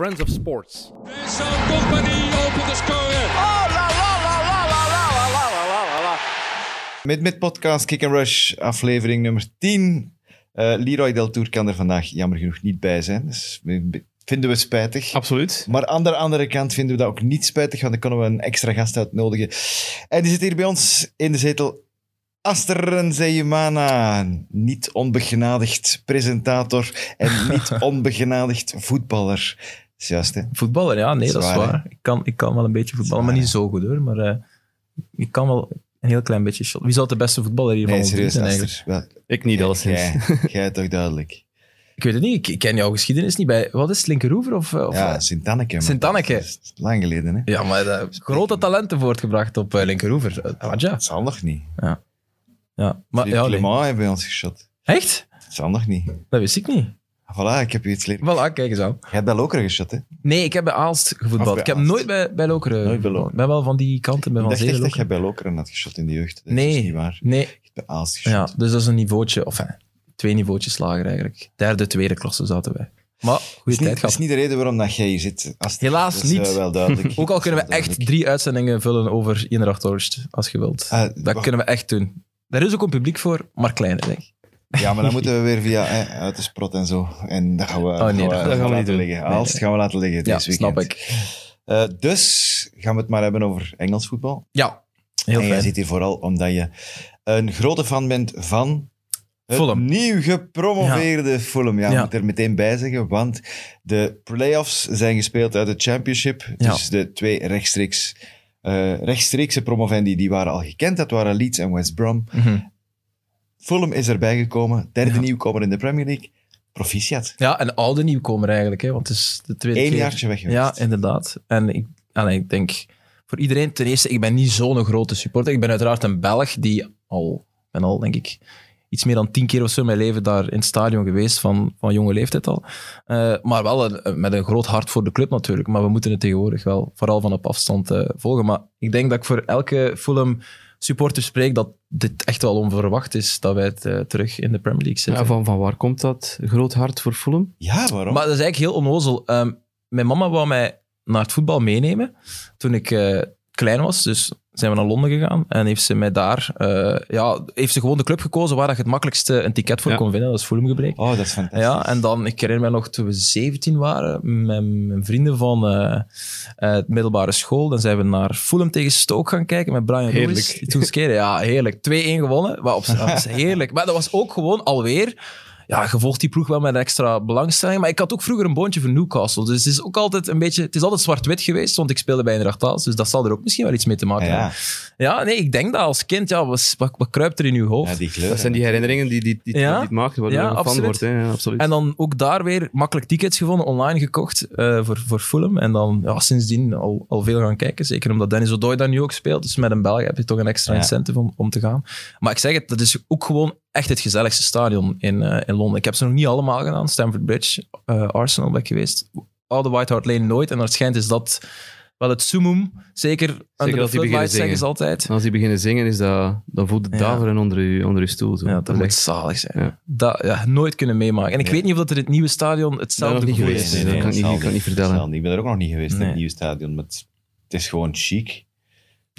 Friends of Sports. Zo'n compagnie opent de score. Met met podcast Kick and Rush, aflevering nummer 10. Eh, Leroy Deltour kan er vandaag jammer genoeg niet bij zijn. Dus vinden we spijtig. Absoluut. Maar aan de andere kant vinden we dat ook niet spijtig, want dan kunnen we een extra gast uitnodigen. En die zit hier bij ons in de zetel. Aster Zeymana, niet onbegenadigd presentator en niet onbegenadigd voetballer. Dat is juist, hè? Voetballer, ja, nee, dat is waar. Ik kan, ik kan wel een beetje voetballen, maar niet zo goed hoor. Maar eh, ik kan wel een heel klein beetje shot. Wie zou de beste voetballer hier van Nee, serieus, zijn eigenlijk? Wel, Ik niet, alleszins. Jij, jij toch duidelijk. Ik weet het niet, ik, ken jouw geschiedenis niet bij... Wat is het, Linkeroever? Of, eh, of, Ja, eh? Sint-Anneke. maar Sint-Anneke. dat is Lang geleden, hè? ja, maar eh, grote talenten voortgebracht op uh, Linkeroever. Eh, wat ja. Het zal nog niet. ja. Maar, Philippe ja, nee. Clement heeft bij ons geschot. Echt? Het zal nog niet. Dat wist ik niet. Voilà, ik heb je iets leren. Voilà, kijk eens aan. Je hebt bij Lokeren geschot, hè? Nee, ik heb bij Aalst gevoetbald. Bij ik heb Aalst. nooit bij, bij Lokeren Nooit bij. Lokeren. Ik ben wel van die kanten, ben Ik van dacht echt dat je Lokeren. bij Lokeren had geschot in de jeugd. Dat is Nee. niet waar. Nee, bij Aalst geschot. ja, dus dat is een niveautje, of twee niveautjes lager eigenlijk. Derde, tweede klasse zaten wij. Maar Dat goede is, niet, dat is de reden waarom dat jij hier zit. Helaas Dat is, niet. eh, wel duidelijk. Ook al kunnen we is echt drie uitzendingen vullen over Eendracht Horst, als je wilt. Ah, dat wacht. kunnen we echt doen. Daar is ook een publiek voor, maar kleiner, denk ik. Ja, maar dan moeten we weer via uit de sprot en zo. En dat gaan we, Oh, nee, dat gaan we laten niet doen. liggen. Nee, nee. gaan we laten liggen Ja, dit weekend. snap ik. Eh, dus gaan we het maar hebben over Engels voetbal. Ja, heel en jij zit hier vooral omdat je een grote fan bent van het Fulham. nieuw gepromoveerde Fulham. Ja, Ja. ik moet er meteen bij zeggen, want de playoffs zijn gespeeld uit de championship. Ja. Dus de twee rechtstreeks, eh, rechtstreekse promovendi die waren al gekend. Dat waren Leeds en West Brom. Mhm. Fulham is erbij gekomen, derde Ja. nieuwkomer in de Premier League. Proficiat. Ja, een oude nieuwkomer eigenlijk, hè, want het is de tweede Eén keer. jaartje weg geweest. Ja, inderdaad. En ik, allee, ik denk, voor iedereen, ten eerste, ik ben niet zo'n grote supporter. Ik ben uiteraard een Belg die al, ben al, denk ik, iets meer dan tien keer of zo in mijn leven daar in het stadion geweest, van, van jonge leeftijd al. Eh, maar wel een- met een groot hart voor de club natuurlijk. Maar we moeten het tegenwoordig wel vooral van op afstand eh, volgen. Maar ik denk dat ik voor elke Fulham supporter spreek dat dit echt wel onverwacht is dat wij het eh, terug in de Premier League zitten. Ja, van, van waar komt dat groot hart voor Fulham? Ja, waarom? Maar dat is eigenlijk heel onnozel. Ehm, mijn mama wou mij naar het voetbal meenemen toen ik eh, klein was. Dus zijn we naar Londen gegaan en heeft ze mij daar... eh, ja, heeft ze gewoon de club gekozen waar je het makkelijkste een ticket voor Ja. kon vinden. Dat is Fulham gebleken. Oh, dat is fantastisch. Ja, en dan, ik herinner me nog toen we 17 waren, met mijn vrienden van eh, eh, het middelbare school, dan zijn we naar Fulham tegen Stoke gaan kijken met Brian Heerlijk. Lewis. Toen skeren, ja, heerlijk. 2-1 gewonnen, maar op, dat was heerlijk. Maar dat was ook gewoon alweer, ja, gevolgd die ploeg wel met een extra belangstelling, maar ik had ook vroeger een boontje voor Newcastle, dus het is ook altijd een beetje, het is altijd zwart-wit geweest, want ik speelde bij Aalst, dus dat zal er ook misschien wel iets mee te maken ja. hebben. Ja, nee, ik denk dat als kind, ja, wat, wat, wat kruipt er in uw hoofd? Ja, die kleur. Dat zijn die herinneringen die, die, die, Ja. die het maken, Ja, je fan absoluut. wordt. Hè? Ja, absoluut. En dan ook daar weer makkelijk tickets gevonden, online gekocht eh, voor, voor Fulham. En dan ja, sindsdien al, al veel gaan kijken. Zeker omdat Dennis O'Doy daar nu ook speelt. Dus met een Belg heb je toch een extra Ja. incentive om, om te gaan. Maar ik zeg het, dat is ook gewoon echt het gezelligste stadion in, eh, in Londen. Ik heb ze nog niet allemaal gedaan. Stamford Bridge, eh, Arsenal ben ik geweest. Oude White Hart Lane nooit. En waarschijnlijk is dat wel het summum. Zeker under als die beginnen floodlights zeggen ze zingen. altijd. En als die beginnen zingen, is dat, dan voelt het Ja. daveren onder je, onder je stoel. Zo. Ja, dat moet echt- zalig zijn. Ja. Dat ja, nooit kunnen meemaken. En ik Ja. weet niet of dat er in het nieuwe stadion ben hetzelfde nog niet gevoel geweest, is. nee, dat kan ik niet- zal kan ik niet vertellen. Ik ben er ook nog niet geweest in het nieuwe stadion, maar het, het is gewoon chic.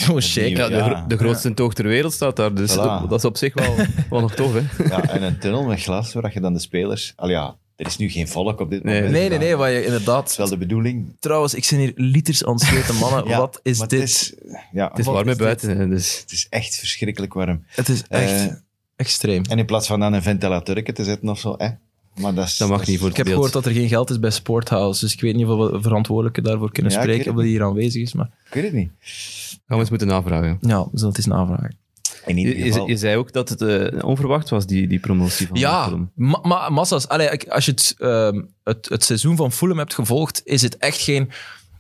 Oh, shake. Ja, de, Ja. gro- de grootste toog ter wereld staat daar, dus Voilà. dat, dat is op zich wel, wel nog tof. Hè? Ja, en een tunnel met glas, waar je dan de spelers... Al ja, er is nu geen volk op dit Nee. moment. Nee, nee, nee, wat je Dat is inderdaad... wel de bedoeling. Trouwens, ik zijn hier liters aan het zweten, mannen. Ja, wat is maar dit? Het is, ja, Het is warm is buiten, hè, dus het is echt verschrikkelijk warm. Het is echt Eh, extreem. en in plaats van dan een ventilatorke te zetten of zo, hè. Maar dat, is, Dat mag is- niet voor Ik heb gehoord dat er geen geld is bij Sporthouse, dus ik weet niet of we verantwoordelijke daarvoor kunnen Ja, spreken, of dat hier aanwezig is. Maar Ik weet het niet. gaan we eens moeten navragen. ja, we zullen het eens navragen. In Je, ieder je, geval... je zei ook dat het eh, onverwacht was, die, die promotie van Ja, Fulham. ma ma- massa's. Allee, als je het, ehm, het, het seizoen van Fulham hebt gevolgd, is het echt geen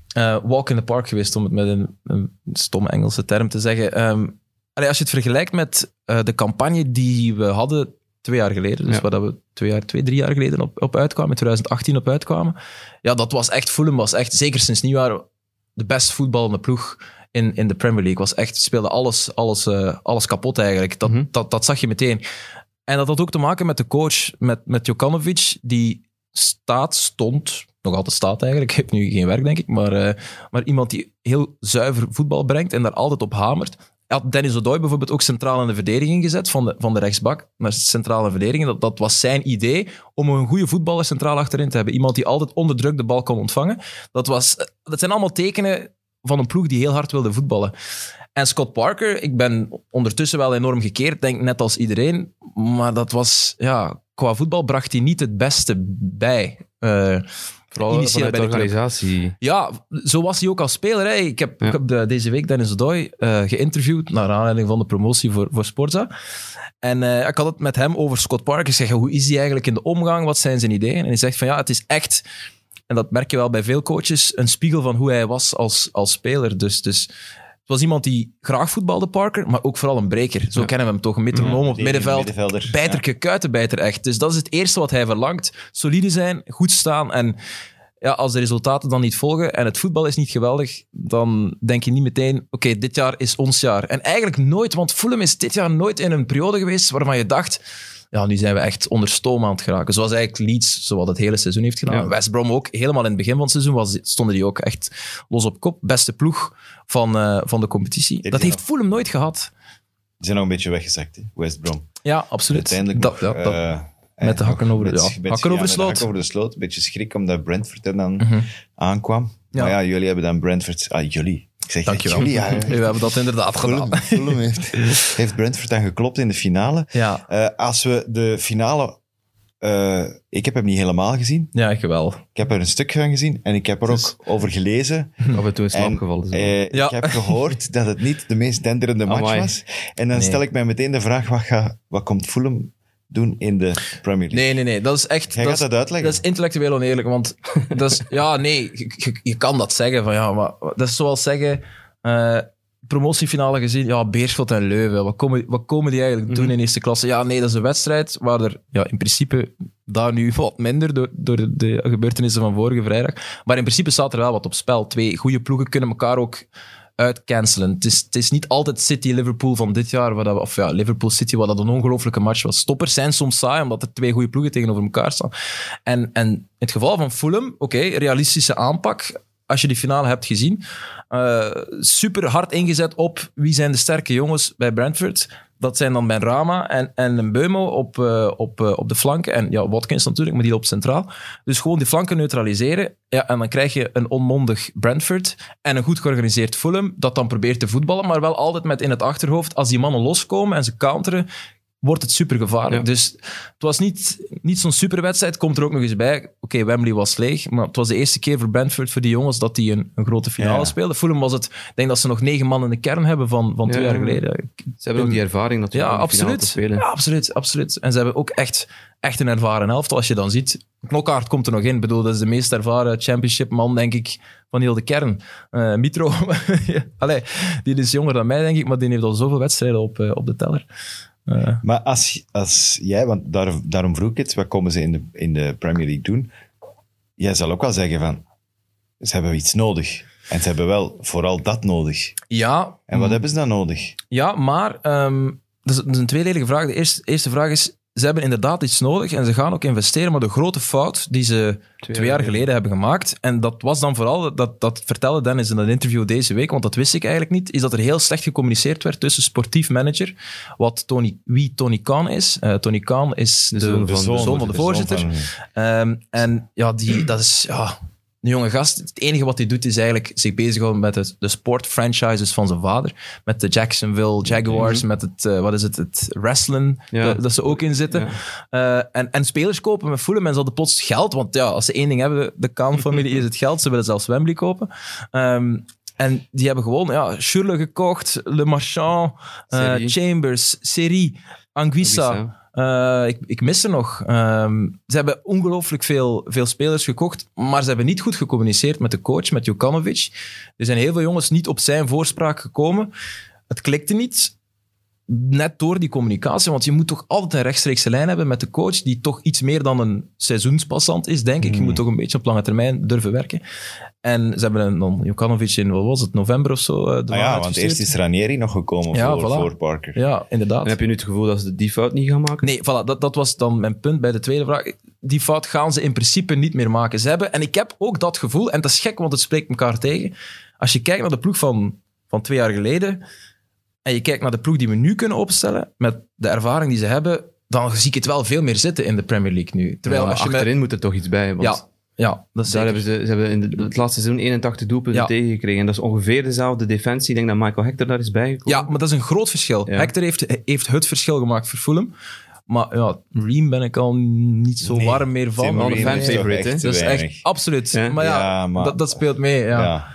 eh, walk in the park geweest, om het met een, een stomme Engelse term te zeggen. Ehm, allee, als je het vergelijkt met eh, de campagne die we hadden twee jaar geleden, dus Ja. waar dat we twee, jaar, twee, drie jaar geleden op, op uitkwamen, in 2018 op uitkwamen, ja, dat was echt, Fulham was echt, zeker sinds nieuwjaar, de best voetballende ploeg in, in de Premier League. Was echt, speelde alles, alles, eh, alles kapot eigenlijk. Dat, Mhm. dat, dat zag je meteen. En dat had ook te maken met de coach, met, met Jokanovic, die staat, stond, nog altijd staat eigenlijk, heeft nu geen werk denk ik, maar, eh, maar iemand die heel zuiver voetbal brengt en daar altijd op hamert. Had Dennis Odoi bijvoorbeeld ook centraal in de verdediging gezet, van de, van de rechtsbak naar centrale verdediging. Dat, dat was zijn idee om een goede voetballer centraal achterin te hebben. Iemand die altijd onder druk de bal kon ontvangen. Dat, was, dat zijn allemaal tekenen van een ploeg die heel hard wilde voetballen. En Scott Parker, ik ben ondertussen wel enorm gekeerd, denk net als iedereen. Maar dat was, ja, qua voetbal bracht hij niet het beste bij. Eh, Vooral Initieel de de organisatie. ja, zo was hij ook als speler. Hè. Ik heb, Ja. ik heb de- deze week Dennis Odoi eh geïnterviewd naar aanleiding van de promotie voor, voor Sporza. En eh, ik had het met hem over Scott Parker. Ik zeg, hoe is hij eigenlijk in de omgang? Wat zijn zijn ideeën? En hij zegt van ja, het is echt, en dat merk je wel bij veel coaches, een spiegel van hoe hij was als, als speler. Dus, dus was iemand die graag voetbalde, Parker, maar ook vooral een breker. Zo Ja. kennen we hem toch, een metronoom op het middenveld. Bijterke, kuitenbijter echt. Dus dat is het eerste wat hij verlangt. Solide zijn, goed staan. En ja, als de resultaten dan niet volgen en het voetbal is niet geweldig, dan denk je niet meteen, oké, dit jaar is ons jaar. En eigenlijk nooit, want Fulham is dit jaar nooit in een periode geweest waarvan je dacht, ja, nu zijn we echt onder stoom aan het geraken. Zoals eigenlijk Leeds, zoals het hele seizoen heeft gedaan. Ja. West Brom ook, helemaal in het begin van het seizoen was, stonden die ook echt los op kop. Beste ploeg van, eh, van de competitie. Dat heeft Fulham nooit gehad. Die zijn nog een beetje weggezakt, hè, West Brom. Ja, absoluut. Uiteindelijk Dat, nog, ja, dat- eh, met de hakken over de- ja, hakken over de sloot. hakken over de sloot. Een beetje schrik omdat Brentford er dan Mhm. aankwam. Maar ja, jullie hebben dan Brentford... Ah, jullie. Ik zeg Dankjewel. ja. We hebben dat inderdaad gedaan. Fulham, heeft, heeft Brentford dan geklopt in de finale. Ja, Eh, als we de finale... eh, ik heb hem niet helemaal gezien. ja, ik wel. Ik heb er een stuk van gezien en ik heb er Dus- ook over gelezen. Af en toe in slaap gevallen. eh, Ja. Ik heb gehoord dat het niet de meest denderende match Amai. was. En dan Nee. stel ik mij meteen de vraag, wat, ga, wat komt Fulham doen in de Premier League? Nee, nee, nee. Dat is echt... Jij dat gaat is- dat uitleggen. Dat is intellectueel oneerlijk, want dat is, ja, nee, je, kan dat zeggen. Van, ja, maar dat is zoals zeggen, eh, promotiefinale gezien, ja, Beerschot en Leuven, wat komen, wat komen die eigenlijk doen Mhm. in eerste klasse? Ja, nee, dat is een wedstrijd waar er ja, in principe daar nu wat minder door, door de, de gebeurtenissen van vorige vrijdag. Maar in principe staat er wel wat op spel. Twee goede ploegen kunnen elkaar ook uitcancelen. Het is, het is niet altijd City-Liverpool van dit jaar, waar dat, of ja, Liverpool-City, wat dat een ongelofelijke match was. Stoppers zijn soms saai, omdat er twee goede ploegen tegenover elkaar staan. En, en in het geval van Fulham, oké, realistische aanpak. Als je die finale hebt gezien, eh, super hard ingezet op wie zijn de sterke jongens bij Brentford. Dat zijn dan Ben Rama en, en een Beumo op, eh, op, eh, op de flanken. En ja, Watkins natuurlijk, maar die op centraal. Dus gewoon die flanken neutraliseren. Ja, en dan krijg je een onmondig Brentford en een goed georganiseerd Fulham dat dan probeert te voetballen, maar wel altijd met in het achterhoofd, als die mannen loskomen en ze counteren, wordt het super gevaarlijk. Ja. Dus het was niet, niet zo'n superwedstrijd. Komt er ook nog eens bij. Oké, Wembley was leeg, maar het was de eerste keer voor Brentford, voor die jongens, dat die een, een grote finale Ja. speelden. Fulham was het, ik denk dat ze nog negen man in de kern hebben van, van Ja. twee jaar geleden. Ze hebben ook die ervaring natuurlijk Ja, absoluut. te spelen. Ja, absoluut, absoluut. En ze hebben ook echt, echt een ervaren elftal. Als je dan ziet, Knokkaart komt er nog in. Ik bedoel, dat is de meest ervaren championship-man, denk ik, van heel de kern. Eh, Mitro, Allee, die is jonger dan mij, denk ik, maar die heeft al zoveel wedstrijden op, eh, op de teller. Eh, Maar als, als jij, want daar, daarom vroeg ik het, wat komen ze in de, in de Premier League doen? Jij zal ook wel zeggen van, ze hebben iets nodig. En ze hebben wel vooral dat nodig. ja, En wat hebben ze dan nodig? Ja, maar ehm, dat, is, dat is een tweeledige vraag. De eerste, eerste vraag is, ze hebben inderdaad iets nodig en ze gaan ook investeren, maar de grote fout die ze twee, jaar geleden hebben gemaakt, en dat was dan vooral, dat, dat vertelde Dennis in een interview deze week, want dat wist ik eigenlijk niet, is dat er heel slecht gecommuniceerd werd tussen sportief manager, wat Tony, wie Tony Khan is. Eh, Tony Khan is de, zoon de van- zoon, van de voorzitter. van- Ehm, en ja, die, dat is ja, een jonge gast. Het enige wat hij doet is eigenlijk zich bezighouden met het, de sportfranchises van zijn vader. Met de Jacksonville Jaguars, met het, eh, wat is het, het wrestling, Ja. dat, dat ze ook in zitten. Eh, en, en spelers kopen met Fulham en ze hadden plots geld. Want ja, als ze één ding hebben, de Khan-familie, is het geld. Ze willen zelfs Wembley kopen. Ehm, en die hebben gewoon ja, Schürrle gekocht, Le Marchand, eh, Serie. Chambers, Serie, Anguissa. Anguissa. Eh, ik, ik mis er nog. Ehm, ze hebben ongelooflijk veel, veel spelers gekocht, maar ze hebben niet goed gecommuniceerd met de coach, met Jokanovic. Er zijn heel veel jongens niet op zijn voorspraak gekomen. Het klikte niet. Net door die communicatie, want je moet toch altijd een rechtstreekse lijn hebben met de coach, die toch iets meer dan een seizoenspassant is, denk ik. Je moet toch een beetje op lange termijn durven werken. En ze hebben dan Jokanovic in, wat was het, november of zo, eh, de Ah ja, want eerst is Ranieri nog gekomen Ja, voor, voilà. voor Parker. Ja, inderdaad. En heb je nu het gevoel dat ze die fout niet gaan maken? Nee, voilà, dat, dat was dan mijn punt bij de tweede vraag. Die fout gaan ze in principe niet meer maken. Ze hebben, en ik heb ook dat gevoel, en dat is gek, want het spreekt elkaar tegen. Als je kijkt naar de ploeg van, van twee jaar geleden, en je kijkt naar de ploeg die we nu kunnen opstellen, met de ervaring die ze hebben, dan zie ik het wel veel meer zitten in de Premier League nu. Terwijl Ja, als je met- achterin moet er toch iets bij. Want Ja, ja, dat is Daar zeker. hebben ze, ze hebben in de- het laatste seizoen 81 doelpunten Ja. tegengekregen. En dat is ongeveer dezelfde defensie. Ik denk dat Michael Hector daar is bijgekomen. Ja, maar dat is een groot verschil. Ja. Hector heeft, heeft het verschil gemaakt voor Fulham. Maar ja, Ream ben ik al niet zo Nee, warm meer van. Een Ream fan favorite, hè? Dat is echt absoluut. Ja. Maar ja, Ja, maar- Dat, dat speelt mee. Ja.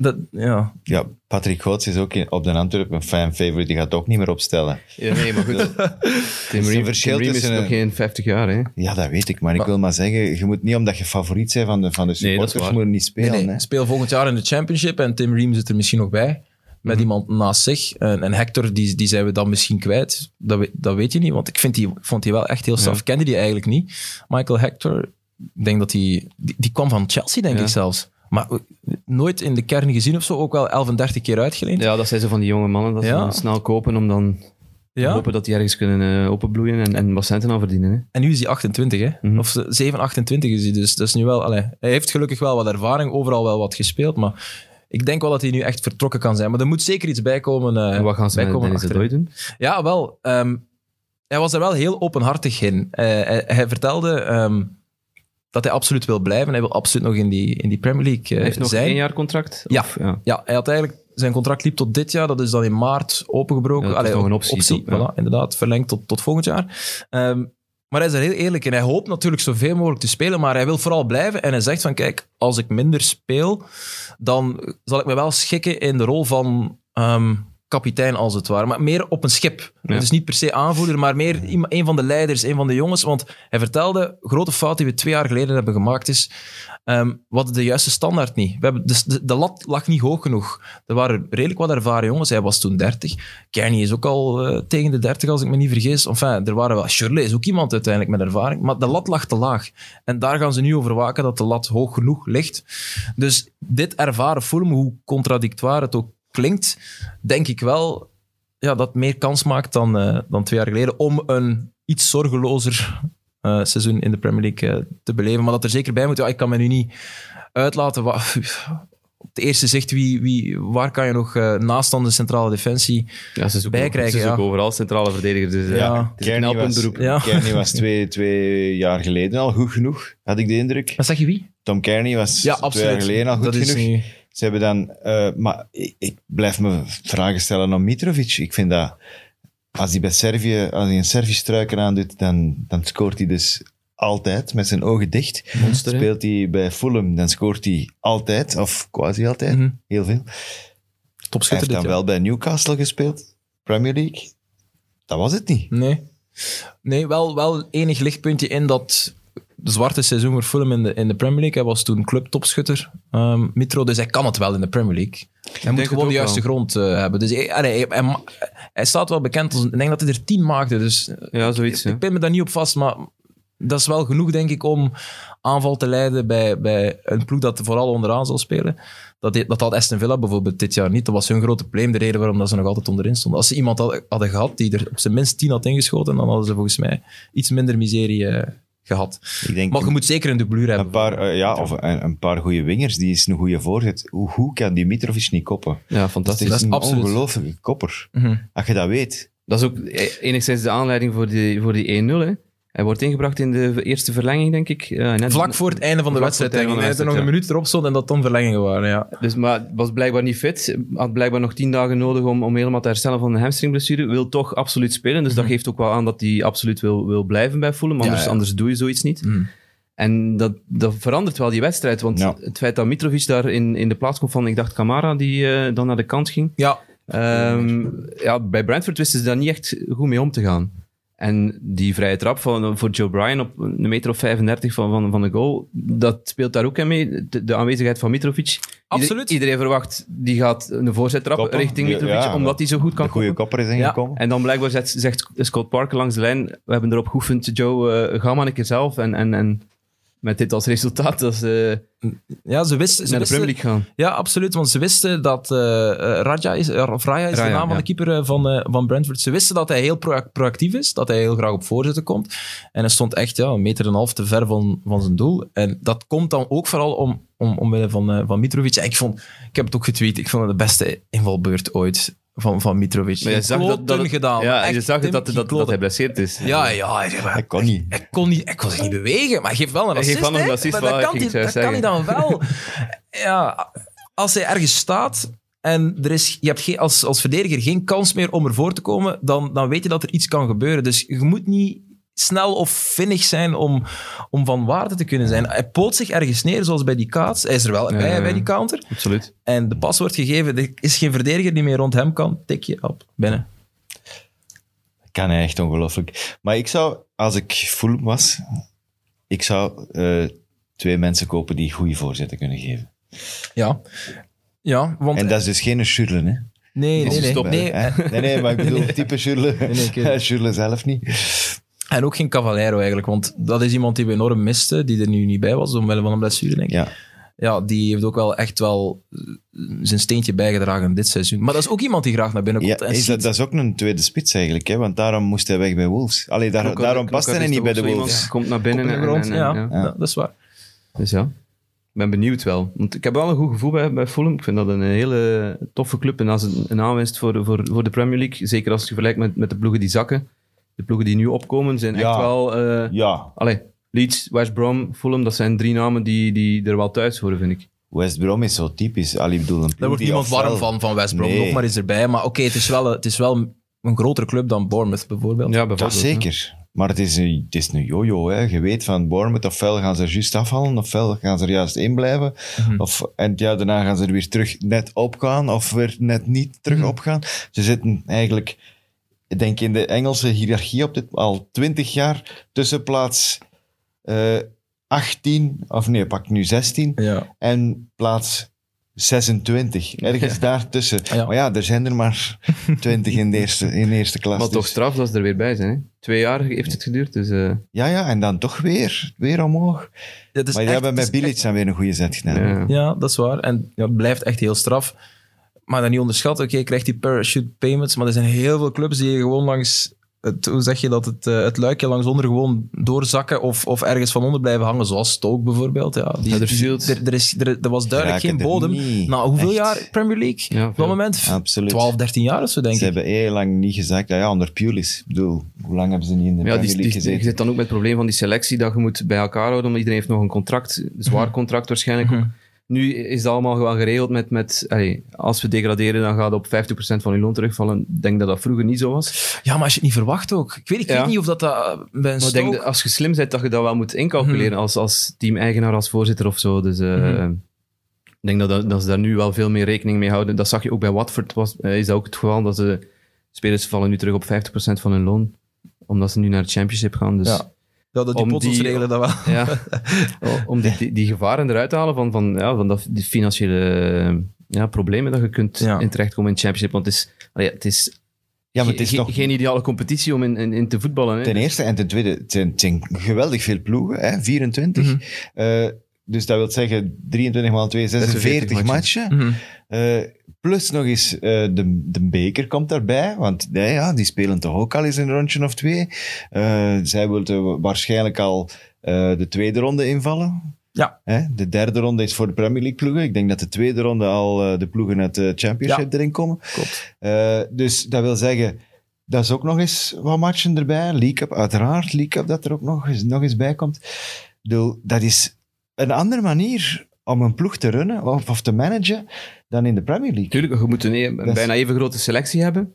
Ja. Dat, ja. Ja, Patrick Goots is ook in- op de Antwerpen een fan favorite. Die gaat ook niet meer opstellen. Ja, nee, maar goed. Tim een Ream, verschil Tim Ream is nog een- geen 50 jaar, hè? Ja, dat weet ik. Maar ik wil maar zeggen, je moet niet omdat je favoriet bent van de, van de Nee, supporters, waar. moet je niet spelen. Nee, nee. hè. Speel volgend jaar in de Championship en Tim Ream zit er misschien nog bij. Met Mhm. iemand naast zich. En, en Hector, die, die zijn we dan misschien kwijt. Dat, weet- dat weet je niet, want ik vind die, vond die wel echt heel saf. Ja. Kende die eigenlijk niet. Michael Hector, ik denk dat die, die... Die kwam van Chelsea, denk Ja. ik zelfs. Maar nooit in de kern gezien of zo. Ook wel 11 en 30 keer uitgeleend. Ja, dat zijn zo van die jonge mannen dat ze Ja. dan snel kopen om dan te hopen dat die ergens kunnen eh, openbloeien en, en wat centen aan verdienen. Hè? En nu is hij 28, hè? Mhm. Of 7, 28 is hij. Dus dat is nu wel. Allee, hij heeft gelukkig wel wat ervaring, overal wel wat gespeeld. Maar ik denk wel dat hij nu echt vertrokken kan zijn. Maar er moet zeker iets bij komen. eh, En wat gaan ze met bijkomen Dennis de achterin. Dooi doen? Ja, wel. ehm, hij was er wel heel openhartig in. Eh, hij, hij vertelde ehm, dat hij absoluut wil blijven. Hij wil absoluut nog in die, in die Premier League eh, Hij heeft nog zijn. één jaar contract? Ja. Of, ja. Ja, hij had eigenlijk zijn contract liep tot dit jaar. Dat is dan in maart opengebroken. Ja, dat is Allee, nog een optie? Ja. voilà, inderdaad, verlengd tot, tot volgend jaar. Ehm, maar hij is er heel eerlijk in. Hij hoopt natuurlijk zoveel mogelijk te spelen, maar hij wil vooral blijven. En hij zegt van, kijk, als ik minder speel, dan zal ik me wel schikken in de rol van ehm, kapitein, als het ware. Maar meer op een schip. Ja. Dus niet per se aanvoerder, maar meer een van de leiders, een van de jongens. Want hij vertelde, grote fout die we twee jaar geleden hebben gemaakt is, ehm we hadden de juiste standaard niet. We hebben, dus de, de lat lag niet hoog genoeg. Er waren redelijk wat ervaren jongens. Hij was toen 30. Kearney is ook al eh, tegen de 30, als ik me niet vergis. Enfin, er waren wel... Shirley is ook iemand uiteindelijk met ervaring. Maar de lat lag te laag. En daar gaan ze nu over waken dat de lat hoog genoeg ligt. Dus dit ervaren Fulham, hoe contradictoire het ook klinkt, denk ik wel ja, dat meer kans maakt dan, eh, dan twee jaar geleden om een iets zorgelozer eh, seizoen in de Premier League eh, te beleven. Maar dat er zeker bij moet. Ja, ik kan me nu niet uitlaten. wa- op de eerste zicht, wie, wie, waar kan je nog eh, naast dan de centrale defensie... Ja, ze zoeken, Bijkrijgen, ze zoeken ja. overal centrale verdediger. Dus, Ja. het Kearney was, beroep. Ja. Kearney was twee, twee jaar geleden al goed genoeg, had ik de indruk. Wat zeg je wie? Tom Kearney was Ja, twee absoluut. jaar geleden al goed dat is genoeg. Ze hebben dan... eh, maar ik, ik blijf me vragen stellen om Mitrovic. Ik vind dat... Als hij bij Servië, als hij een Servisch struiken aandoet, dan, dan scoort hij dus altijd met zijn ogen dicht. Monster? Speelt hij bij Fulham, dan scoort hij altijd, of quasi altijd, Mhm. heel veel. Hij heeft dan wel bij Newcastle gespeeld, Premier League. Dat was het niet. Nee. Nee, wel, wel enig lichtpuntje in dat zwarte seizoen voor Fulham in de, in de Premier League. Hij was toen clubtopschutter, ehm Mitro, dus hij kan het wel in de Premier League. Hij moet gewoon de juiste wel. grond eh, hebben. Dus hij, allee, hij, hij hij staat wel bekend als... Ik denk dat hij er tien maakte, dus Ja, zoiets. ik hè. pin me daar niet op vast, maar dat is wel genoeg, denk ik, om aanval te leiden bij, bij een ploeg dat vooral onderaan zal spelen. Dat, dat had Aston Villa bijvoorbeeld dit jaar niet. Dat was hun grote probleem, de reden waarom dat ze nog altijd onderin stonden. Als ze iemand had- hadden gehad die er op zijn minst tien had ingeschoten, dan hadden ze volgens mij iets minder miserie eh, gehad. Ik denk Maar je moet zeker een dublure hebben. een paar, eh, ja, of een, een paar goede wingers. Die is een goede voorzet. Hoe, hoe kan die Mitrovic niet koppen? Ja, fantastisch. is Dat is een absoluut. ongelooflijke kopper. Mhm. Als je dat weet. Dat is ook e- enigszins de aanleiding voor die, voor die 1-0. Hij wordt ingebracht in de eerste verlenging, denk ik. Net, Vlak voor het einde van de wedstrijd, denk ik. van er de nog een minuut erop stond en dat dan verlengingen waren, ja. Dus, maar was blijkbaar niet fit. Had blijkbaar nog tien dagen nodig om, om helemaal te herstellen van een hamstringblessure. Wil toch absoluut spelen. Dus dat geeft ook wel aan dat hij absoluut wil, wil blijven bij Fulham. Anders, Ja, ja. anders doe je zoiets niet. Mhm. En dat, dat verandert wel die wedstrijd. Want Ja. het feit dat Mitrovic daar in, in de plaats komt van, ik dacht, Camara, die eh, dan naar de kant ging. Ja, Ehm, ja, bij Brentford wisten ze daar niet echt goed mee om te gaan. En die vrije trap van, voor Joe Bryan op een meter of 35 van, van, van de goal, dat speelt daar ook in mee. De, de aanwezigheid van Mitrovic Absoluut. Iedereen verwacht, die gaat een voorzet trappen Koppen. richting Mitrovic, ja, omdat hij zo goed kan De goede koppen. kopper is ingekomen. En dan blijkbaar zegt, zegt Scott Parker langs de lijn, we hebben erop geoefend, Joe, eh, ga maar een keer zelf. En, en, en met dit als resultaat, dat ze Ja, ze wisten... Ze naar de Premier League gaan. Ja, absoluut. Want ze wisten dat eh, Raja is, eh, of Raya is de naam van de keeper van, van Brentford. Ze wisten dat hij heel pro- proactief is, dat hij heel graag op voorzetten komt. En hij stond echt ja, een meter en een half te ver van, van zijn doel. En dat komt dan ook vooral om, om, omwille van, van Mitrovic. En ik, vond, ik heb het ook getweet, ik vond het de beste invalbeurt ooit van, van Mitrovic. Maar je zag dat, dat het- gedaan. Ja, Echt, je zag dat, dat, dat, hij blesseerd is. Ja, ja. Hij, Hij kon niet. hij kon, niet, hij kon zich niet bewegen, maar hij geeft wel een Hij assist. geeft wel een assist, Maar dat kan, hij, ging dat kan hij dan wel. ja, als hij ergens staat en er is, je hebt geen, als, als verdediger geen kans meer om ervoor te komen, dan, dan weet je dat er iets kan gebeuren. Dus je moet niet snel of vinnig zijn om, om van waarde te kunnen zijn. Hij poot zich ergens neer, zoals bij die kaats. Hij is er wel bij, ja. bij die counter. Absoluut. En de pas wordt gegeven. Er is geen verdediger die meer rond hem kan. Tik je op, binnen. Kan hij echt ongelooflijk. Maar ik zou, als ik Fulham was, ik zou eh, twee mensen kopen die goede voorzetten kunnen geven. Ja. Ja, want... En dat is dus geen Schurlen, hè? nee, nee, nee. stop, nee. Nee, nee, maar ik bedoel type Schurlen. nee. Schurlen zelf niet. En ook geen Cavallero eigenlijk, want dat is iemand die we enorm misten, die er nu niet bij was, omwille van een blessure, denk ik. Ja. Ja, die heeft ook wel echt wel eh, zijn steentje bijgedragen dit seizoen. Maar dat is ook iemand die graag naar binnen Ja, komt. en is dat, dat is ook een tweede spits eigenlijk, hè? want daarom moest hij weg bij Wolves. Allee, daar, Klokken- daarom past hij niet bij de Wolves. Komt naar binnen en, ja, ja. ja, dat is waar. Dus ja, ik ben benieuwd wel. Want ik heb wel een goed gevoel bij, bij Fulham. Ik vind dat een hele toffe club. En als het een aanwinst voor, voor, voor de Premier League, zeker als je vergelijkt met, met de ploegen die zakken, de ploegen die nu opkomen, zijn Ja. echt wel... eh Ja, allee, Leeds, West Brom, Fulham, dat zijn drie namen die, die er wel thuis horen, vind ik. West Brom is zo typisch. Allee, bedoel, een Daar wordt niemand warm van, van West Brom. Nee. Nog maar eens erbij. Maar oké, het, is wel, het is wel een grotere club dan Bournemouth bijvoorbeeld. Ja, Dat bijvoorbeeld. zeker. Maar het is een, het is een yo-yo. Hè. Je weet van Bournemouth, ofwel gaan ze er juist afvallen, ofwel gaan ze er juist in blijven. Mhm. Of, en ja, daarna gaan ze er weer terug net opgaan, of weer net niet terug Mhm. opgaan. Ze zitten eigenlijk, ik denk in de Engelse hiërarchie op dit, al twintig jaar tussen plaats eh 18, of nee, pak nu 16, Ja. en plaats 26. Ergens daartussen. Ja. Maar ja, er zijn er maar 20 in de eerste, in de eerste klas. Maar toch dus- straf dat ze er weer bij zijn. Hè? Twee jaar heeft het geduurd, dus... eh, Ja, ja, en dan toch weer, weer omhoog. Maar echt- hebben het met Bilic dan weer een goede zet gedaan. ja. Ja, dat is waar. En ja, het blijft echt heel straf. Maar dan niet onderschatten, oké, je krijgt die parachute payments, maar er zijn heel veel clubs die gewoon langs, het, hoe zeg je dat, het, eh, het luikje langs onder gewoon doorzakken of, of ergens van onder blijven hangen, zoals Stoke bijvoorbeeld. Ja, die, er, er, is, er, er was duidelijk geen bodem. niet. Nou, hoeveel Echt. jaar Premier League? Ja, Op dat moment Absoluut. 12, 13 jaar of zo, denk Ze ik. hebben heel lang niet gezakt. Ja, ja, onder Pulis. Ik bedoel, hoe lang hebben ze niet in de ja, Premier die, League die, je zit dan ook met het probleem van die selectie dat je moet bij elkaar houden, omdat iedereen heeft nog een contract, een zwaar contract waarschijnlijk ook. Nu is dat allemaal wel geregeld met, met allee, als we degraderen, dan gaat op 50% van je loon terugvallen. Ik denk dat dat vroeger niet zo was. Ja, maar als je het niet verwacht ook. Ik weet, ik Ja. weet niet of dat, dat bij een Maar ik denk Stoke... dat als je slim bent, dat je dat wel moet incalculeren als, als team-eigenaar, als voorzitter of zo. Dus eh, Mhm. ik denk dat, dat, dat ze daar nu wel veel meer rekening mee houden. Dat zag je ook bij Watford, was, eh, is dat ook het geval, dat ze spelers vallen nu terug op 50% van hun loon, omdat ze nu naar de championship gaan. Dus Ja. Ja, dat die dat wel. Ja, om die, die, die gevaren eruit te halen van, van, ja, van dat, die financiële ja, problemen dat je kunt Ja. in terechtkomen in de championship. Want het is, allee, het is, Ja, maar het is ge- nog... geen ideale competitie om in, in, in te voetballen. Hè. Ten eerste en ten tweede, het zijn, geweldig veel ploegen, hè? 24. Mhm. Eh, dus dat wil zeggen 23 maal 2, 46 46 matchen. Mhm. Eh, plus nog eens eh, de, de beker komt daarbij, want nee, ja, die spelen toch ook al eens een rondje of twee. Eh, zij willen waarschijnlijk al eh, de tweede ronde invallen. Ja. Hè? De derde ronde is voor de Premier League ploegen. Ik denk dat de tweede ronde al eh, de ploegen uit de Championship erin komen. Klopt. Eh, dus dat wil zeggen, dat is ook nog eens wat matchen erbij. League Cup, uiteraard. League Cup dat er ook nog eens, nog eens bij komt. Ik bedoel, dat is een andere manier om een ploeg te runnen of, of te managen dan in de Premier League. Tuurlijk, je moet een, e- is- bijna even grote selectie hebben.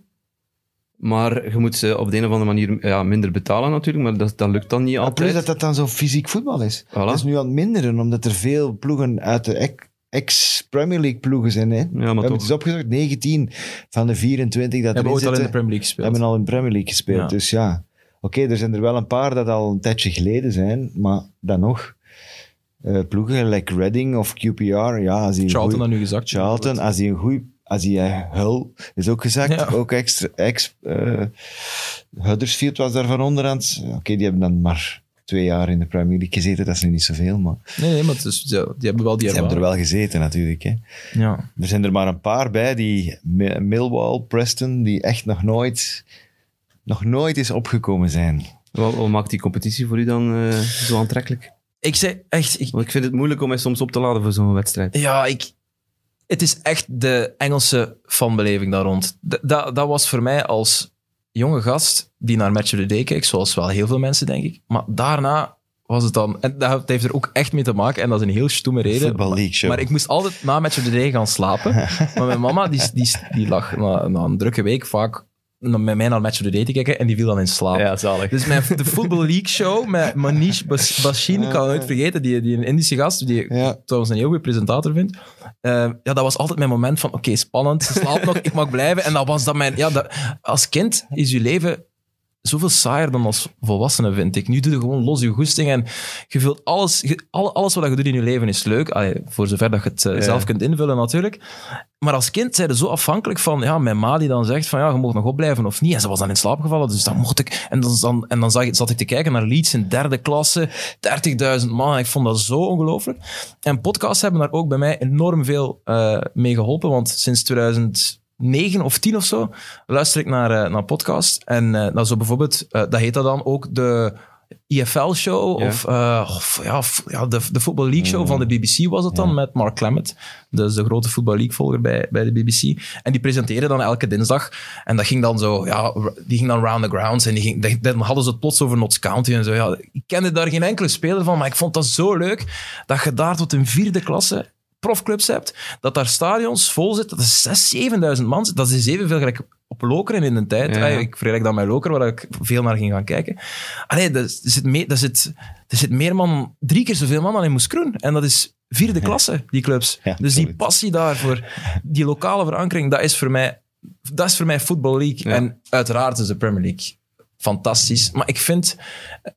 Maar je moet ze op de een of andere manier ja, minder betalen natuurlijk, maar dat, dat lukt dan niet Maar altijd. plus dat dat dan zo fysiek voetbal is. Voilà. Dat is nu aan het minderen, omdat er veel ploegen uit de ex- ex-Premier League ploegen zijn. Hè? We ja, maar hebben het eens opgezocht, 19 van de 24 dat hebben erin ooit al in de Premier League gespeeld. hebben al in de Premier League gespeeld. Ja. Dus ja, oké, er zijn er wel een paar dat al een tijdje geleden zijn, maar dan nog. Eh, ploegen, like Reading of QPR. Ja, als die Charlton goeie- dan nu gezakt. Charlton, als hij een goeie... Als hij eh, Hull is ook gezakt, Ja. ook extra... Ex, eh, Huddersfield was daar van onderaan. Oké, die hebben dan maar twee jaar in de Premier League gezeten. Dat is nu niet zoveel, maar Nee, nee, maar het is, ja, die hebben wel die ze hebben er wel gezeten natuurlijk. Hè. Ja. Er zijn er maar een paar bij, die Mi- Millwall, Preston, die echt nog nooit, nog nooit eens opgekomen zijn. Wat, wat maakt die competitie voor u dan eh, zo aantrekkelijk? Ik zei echt... Ik, Want ik vind het moeilijk om mij soms op te laden voor zo'n wedstrijd. Ja, ik, het is echt de Engelse fanbeleving daar rond. D- dat, dat was voor mij als jonge gast die naar Match of the Day keek, zoals wel heel veel mensen, denk ik. Maar daarna was het dan... En dat heeft er ook echt mee te maken, en dat is een heel stoeme reden. Football maar, League show. maar ik moest altijd na Match of the Day gaan slapen. maar mijn mama, die, die, die lag na, na een drukke week vaak met mij naar Match of the Day te kijken, en die viel dan in slaap. zalig. Dus mijn, de Football League show met Manish Bas- Bashin, ik kan het nooit vergeten, die, die een Indische gast, die ik Ja. trouwens een heel goede presentator vind. Eh, ja, dat was altijd mijn moment van, oké, spannend, ze slaapt nog, ik mag blijven. En dat was dat mijn... Ja, dat, als kind is je leven zoveel saaier dan als volwassene, vind ik. Nu doe je gewoon los je goesting en je vult alles... je- alles wat je doet in je leven is leuk. Allee, voor zover dat je het eh, Ja. zelf kunt invullen, natuurlijk. Maar als kind zijn je zo afhankelijk van ja, mijn ma die dan zegt van ja, je mag nog opblijven of niet. En ze was dan in slaap gevallen, dus dan mocht ik... En dan, dan, en dan zag, ik- zat ik te kijken naar Leeds in derde klasse, 30.000 man. En ik vond dat zo ongelooflijk. En podcasts hebben daar ook bij mij enorm veel eh, mee geholpen, want sinds 2009 of 10 of zo luister ik naar, eh, naar podcasts. En nou, zo bijvoorbeeld, eh, dat heet dat dan ook de IFL-show Ja. of, of ja, ja, de, de Football League-show van de BBC was het dan, met Mark Clement, dus de grote Football League-volger bij, bij de BBC. En die presenteerde dan elke dinsdag. En dat ging dan zo, ja, die ging dan round the grounds en die ging, dan hadden ze het plots over Notts County en zo. Ja, ik kende daar geen enkele speler van, maar ik vond dat zo leuk dat je daar tot een vierde klasse profclubs hebt, dat daar stadions vol zitten, dat is 6.000, 7.000 man. Dat is evenveel gelijk op Lokeren in de tijd. Ja, Ik vergelijk dat met Lokeren, waar ik veel naar ging gaan kijken. Allee, er zit, mee, er, zit, er zit meer man, drie keer zoveel man dan in Moeskroen. En dat is vierde klasse, die clubs. Ja, dus die passie daarvoor, die lokale verankering, dat is voor mij, dat is voor mij Football League. Ja. En uiteraard is de Premier League fantastisch. Maar ik vind,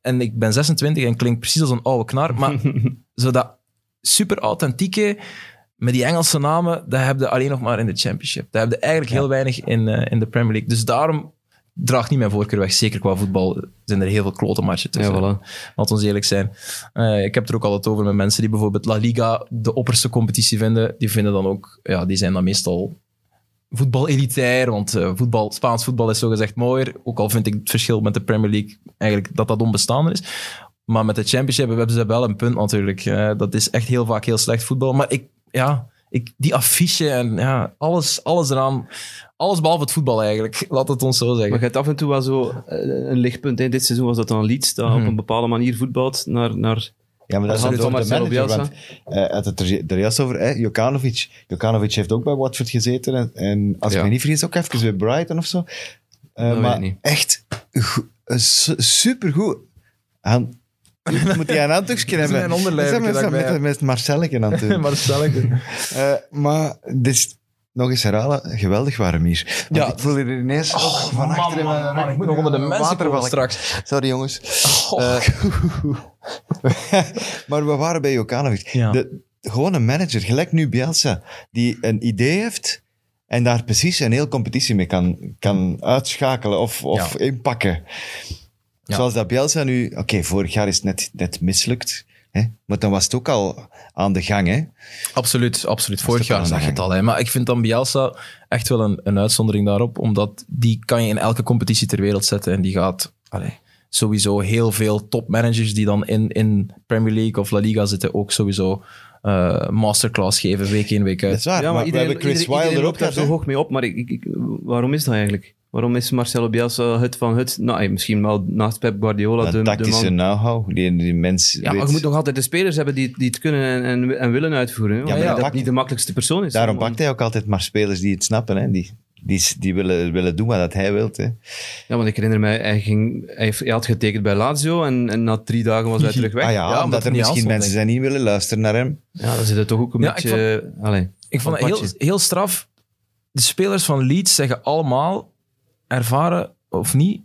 en ik ben 26 en klink precies als een oude knar, maar zo dat super authentieke, met die Engelse namen, dat heb je alleen nog maar in de Championship. Dat heb je eigenlijk heel weinig in, eh, in de Premier League. Dus daarom draagt niet mijn voorkeur weg. Zeker qua voetbal zijn er heel veel klote matchen tussen. Ja, voilà. Laat ons eerlijk zijn. Eh, ik heb het er ook altijd over met mensen die bijvoorbeeld La Liga de opperste competitie vinden. Die vinden dan ook, ja, die zijn dan meestal voetbal elitair, want eh, voetbal, Spaans voetbal is zogezegd mooier. Ook al vind ik het verschil met de Premier League eigenlijk dat dat onbestaande is. Maar met de Championship hebben ze wel een punt natuurlijk. Eh, dat is echt heel vaak heel slecht voetbal. Maar ik, ja, ik, die affiche en ja, alles, alles eraan. Alles behalve het voetbal eigenlijk. Laat het ons zo zeggen. Maar je hebt af en toe wel zo eh, een lichtpunt. Hè. Dit seizoen was dat dan Leeds, dat op Mhm. een bepaalde manier voetbalt naar... naar Ja, maar dat gaat door de manager, want uh, had het er, er juist over, hè, Jokanovic. Jokanovic heeft ook bij Watford gezeten en, en als Ja. ik me niet vergis ook even bij Brighton of zo. Uh, maar ik niet. echt go- su- supergoed. Aan, moet hij een handdoekje hebben? mijn onderlijfje Met, met, heb. met Marcelletje aan het doen. Eh, maar dit is nog eens herhalen, geweldig warm hier. Want Ja. ik voel hier ineens ook van man, rug ik moet nog onder de mensen komen straks. Sorry jongens. Oh. Eh, maar we waren bij Jokanovic. Ja. De, gewoon een manager, gelijk nu Bielsa, die een idee heeft en daar precies een heel competitie mee kan, kan uitschakelen of, of inpakken. Ja. Zoals dat Bielsa nu... Oké, vorig jaar is het net, net mislukt. Hè? Maar dan was het ook al aan de gang. Hè? Absoluut, absoluut. Vorig jaar zag je het al. Hè. Maar ik vind dan Bielsa echt wel een, een uitzondering daarop, omdat die kan je in elke competitie ter wereld zetten en die gaat... Allee, sowieso heel veel topmanagers die dan in, in Premier League of La Liga zitten ook sowieso eh, masterclass geven, week in, week Dat uit. is waar, ja, maar, maar we hebben Chris iedereen, Wilder iedereen ook daar zo hoog mee op. Maar ik, ik- waarom is dat eigenlijk? Waarom is Marcelo Bielsa het van het? Nou, misschien wel naast Pep Guardiola Dat de, de tactische know-how, die, die mens Ja, maar je moet nog altijd de spelers hebben die, die het kunnen en, en, en willen uitvoeren. Want maar dat ja, niet de makkelijkste persoon is. Daarom om- pakt hij ook altijd maar spelers die het snappen. Hè? Die, die, die willen, willen doen wat hij wil. Hè? Ja, want ik herinner mij, hij, ging, hij, hij had getekend bij Lazio en, en na drie dagen was hij terug weg. Ah ja, omdat er misschien aanstond, mensen zijn die niet willen luisteren naar hem. Ja, dan zit het toch ook een Ja, ik beetje... allee, Ik vond het heel, heel straf. De spelers van Leeds zeggen allemaal, ervaren of niet,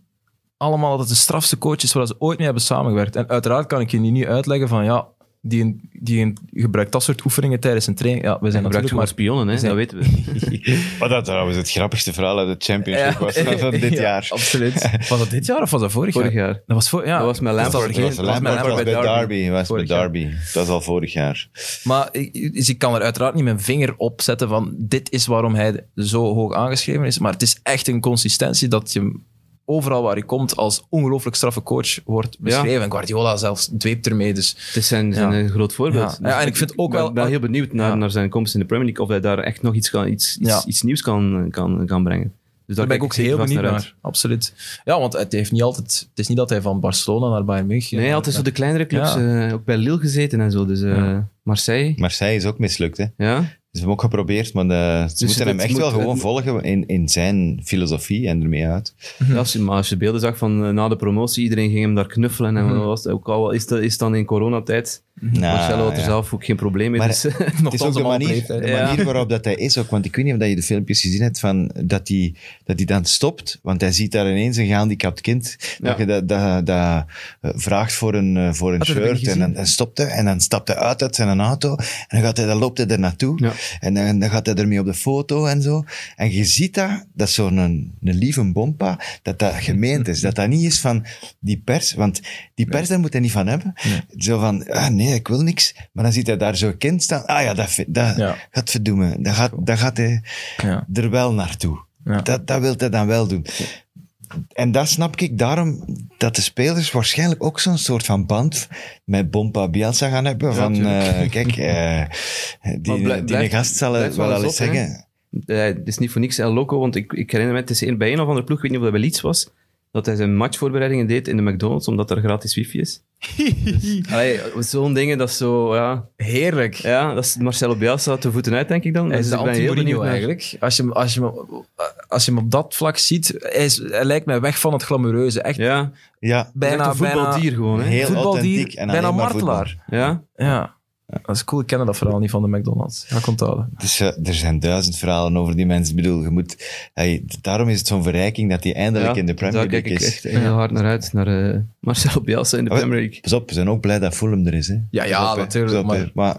allemaal dat het de strafste coach is waar ze ooit mee hebben samengewerkt. En uiteraard kan ik je nu uitleggen van ja, die, die gebruikt dat soort oefeningen tijdens een training. Ja, we zijn natuurlijk maar... spionnen, hè? zijn- dat weten we. Wat dat trouwens het grappigste verhaal uit de Championship was van dit Ja, jaar. Absoluut. Was dat dit jaar of was dat vorig, Vorig jaar? jaar. Dat was, voor, ja, Dat was al Lampard. Dat was was Lampard bij Derby. was bij Vorig jaar. Derby. Dat is al vorig jaar. Maar ik, dus ik kan er uiteraard niet mijn vinger op zetten van dit is waarom hij zo hoog aangeschreven is. Maar het is echt een consistentie dat je overal waar hij komt als ongelooflijk straffe coach wordt beschreven. En Guardiola zelfs dweept ermee. Dus Het is zijn, zijn Ja. een groot voorbeeld. Ja. Ja, en ik vind ook ben- wel- ben heel benieuwd naar, Ja. naar zijn komst in de Premier League, of hij daar echt nog iets, kan, iets, iets, Ja. iets nieuws kan, kan, kan brengen. Dus daar ben ik ook heel benieuwd naar. Absoluut. Ja, want het, heeft niet altijd, het is niet dat hij van Barcelona naar Bayern München... Nee, altijd zo de kleinere clubs, Ja. eh, ook bij Lille gezeten en zo. Dus eh, Ja. Marseille, Marseille is ook mislukt, hè. ja. Ze hebben ook geprobeerd, maar de- ze Dus moeten hem echt wel gewoon volgen in, in zijn filosofie en ermee uit. Ja, als je, maar als je beelden zag van eh, na de promotie, iedereen ging hem daar knuffelen. En Mhm. wat was ook al is, dat, is dan in coronatijd. Nou, Marcelo had er ja. zelf ook geen probleem mee. Maar- dus, Het is ook de manier, de Ja. manier waarop dat hij is ook. Want ik weet niet of dat je de filmpjes gezien hebt van dat hij, dat hij dan stopt. Want hij ziet daar ineens een gehandicapt kind. Dat je dat, dat, dat eh, vraagt voor een, eh, voor een shirt. En dan, stopt hij. En dan stapt hij uit uit zijn auto. En dan, gaat hij, dan loopt hij er naartoe. En dan, dan gaat hij ermee op de foto en zo. En je ziet dat, dat zo'n een, een lieve bompa, dat dat gemeend is. Dat dat niet is van die pers. Want die pers, daar moet hij niet van hebben. Zo van, ah, nee, ik wil niks. Maar dan ziet hij daar zo'n kind staan. Ah ja, dat, dat Ja. gaat verdoemen. Dat gaat, dat gaat hij Ja. er wel naartoe. Ja. Dat, dat wil hij dan wel doen. En dat snap ik daarom dat de spelers waarschijnlijk ook zo'n soort van band met Bompa Bielsa gaan hebben. van, eh, kijk, eh, die, blij- die gast zal het wel wel eens op, zeggen. Eh, het is niet voor niks El Loco, want ik, ik herinner me, het is een- bij een of andere ploeg, ik weet niet of dat bij Leeds was, dat hij zijn matchvoorbereidingen deed in de McDonald's, omdat er gratis wifi is. Dus, Zo'n dingen, dat is zo, ja... Heerlijk. Ja, dat is Marcelo Bielsa te voeten uit, denk ik dan. Hij is Dus de anti-Mourinho eigenlijk. Als je, hem- als, je hem, als je hem op dat vlak ziet, hij, is, hij lijkt mij weg van het glamoureuze. Echt Ja, Ja, bijna, een bijna voetbaldier gewoon, hè. heel voetbaldier, authentiek en bijna martelaar. Ja, Ja. Dat is cool, ik ken dat verhaal niet van de McDonald's. Ga ik onthouden. Dus er zijn duizend verhalen over die mensen. Ik bedoel, je moet, hey, daarom is het zo'n verrijking dat hij eindelijk ja, in de Premier daar League kijk ik is. echt heel hard naar uit, naar eh, Marcelo Bielsa in de Oh, Premier League. Pas op, we zijn ook blij dat Fulham er is. Hè. Ja, ja, op, natuurlijk, op, maar- maar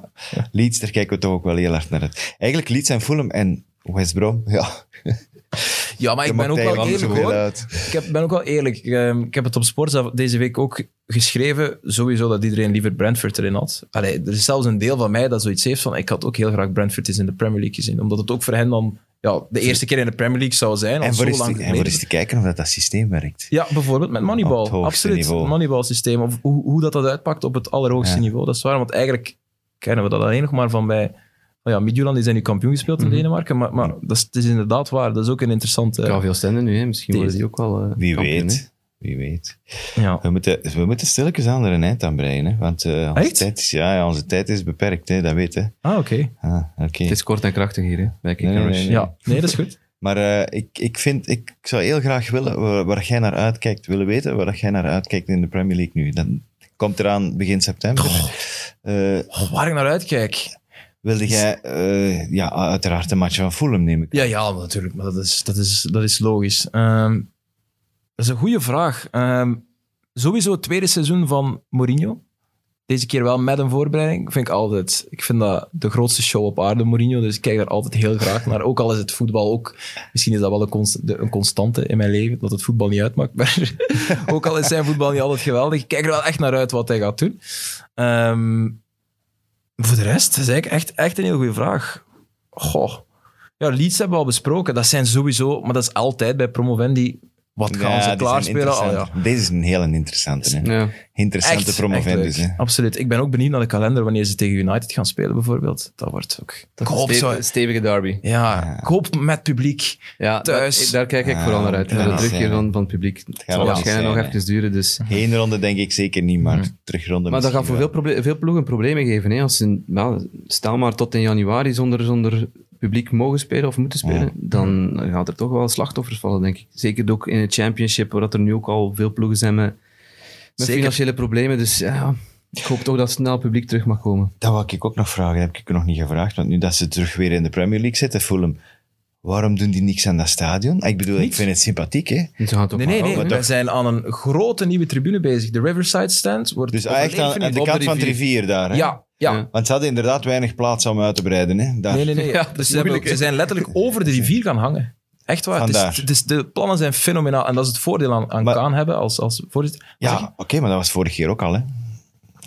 Leeds, daar kijken we toch ook wel heel hard naar uit. Eigenlijk Leeds en Fulham en West Brom, ja. Ja, maar ik ben ook wel eerlijk hoor. Ik heb, ben ook wel eerlijk. Ik heb het op Sports deze week ook geschreven. Sowieso dat iedereen liever Brentford erin had. Allee, er is zelfs een deel van mij dat zoiets heeft van ik had ook heel graag Brentford eens in de Premier League gezien. Omdat het ook voor hen dan ja, de eerste keer in de Premier League zou zijn. En zo voor, eens lang te, en voor eens te kijken of dat, dat systeem werkt. Ja, bijvoorbeeld met Moneyball. Op het hoogste Absoluut. niveau. Het Moneyball systeem. Of hoe, hoe dat, dat uitpakt op het allerhoogste Ja. niveau. Dat is waar. Want eigenlijk kennen we dat alleen nog maar van bij. Oh ja, Midtjylland die zijn nu kampioen gespeeld in Mhm. Denemarken. Maar, maar dat is, het is inderdaad waar. Dat is ook een interessante. KV Oostende nu, hè. misschien worden die ook wel eh, Wie kampioen, hè. weet. Wie weet. Ja. We moeten, we moeten stilletjes aan er een eind aan breien. Hè? Want eh, onze, Echt? tijd is, ja, ja, onze tijd is beperkt, hè? dat weet je. Ah, oké. Ah, oké. Het is kort en krachtig hier, hè, Nee, nee, Rush. nee. Ja, nee, dat is goed. Maar eh, ik, ik, vind, ik zou heel graag willen, waar, waar jij naar uitkijkt, willen weten waar jij naar uitkijkt in de Premier League nu. Dan komt eraan begin september. Eh, Oh, waar ik naar uitkijk. Wilde jij, eh, ja, uiteraard een match van Fulham nemen? Ja, ja, natuurlijk. Maar dat is, dat is, dat is logisch. Ehm, dat is een goede vraag. Ehm, sowieso het tweede seizoen van Mourinho. Deze keer wel met een voorbereiding. Vind ik altijd. Ik vind dat de grootste show op aarde, Mourinho. Dus ik kijk daar altijd heel graag naar. Ook al is het voetbal ook. Misschien is dat wel een, const- de- een constante in mijn leven. Dat het voetbal niet uitmaakt. Maar ook al is zijn voetbal niet altijd geweldig. Ik kijk er wel echt naar uit wat hij gaat doen. Ehm, voor de rest is eigenlijk echt, echt een heel goede vraag. Goh. Ja, Leeds hebben we al besproken. Dat zijn sowieso, maar dat is altijd bij Promovendi. Wat gaan Ja, ze klaarspelen? Oh, ja. Deze is een heel interessante. Hè? Ja. Interessante Echt, promovendus. echt hè. Absoluut. Ik ben ook benieuwd naar de kalender wanneer ze tegen United gaan spelen, bijvoorbeeld. Dat wordt ook. Dat ik is hoop een zo. stevige, stevige derby. Ja, ik hoop met publiek. Ja, Thuis. Daar, daar kijk ik Ja, vooral naar uit. de zijn. van, van het publiek. Het gaat zal waarschijnlijk nog even duren. Dus. Geen ronde denk ik zeker niet, maar terugronde Maar dat gaat voor veel, veel ploegen problemen geven. Hè? Als ze, nou, stel maar tot in januari zonder, zonder publiek mogen spelen of moeten spelen, Ja. dan gaat er toch wel slachtoffers vallen, denk ik. Zeker ook in het championship, waar dat er nu ook al veel ploegen zijn met, financiële problemen. Dus ja, ik hoop toch dat snel publiek terug mag komen. Dat wou ik ook nog vragen, dat heb ik nog niet gevraagd. Want nu dat ze terug weer in de Premier League zitten, Fulham, waarom doen die niks aan dat stadion? Ik bedoel, ik vind het sympathiek, hè. Ze gaan het ook Nee, nee, nee. toch- zijn aan een grote nieuwe tribune bezig. De Riverside Stand wordt Dus echt aan, aan de kant van de rivier daar, hè. Ja, ja. Want ze hadden inderdaad weinig plaats om uit te breiden, hè. Daar. Nee, nee, nee. Ja, dus ze, hebben- ze zijn letterlijk over de rivier gaan hangen. Echt waar. Het is, Vandaar. het is- de plannen zijn fenomenaal. En dat is het voordeel aan, aan Maar- Kaan hebben als, als voorzitter. Ja, oké, maar dat was vorige keer ook al, hè.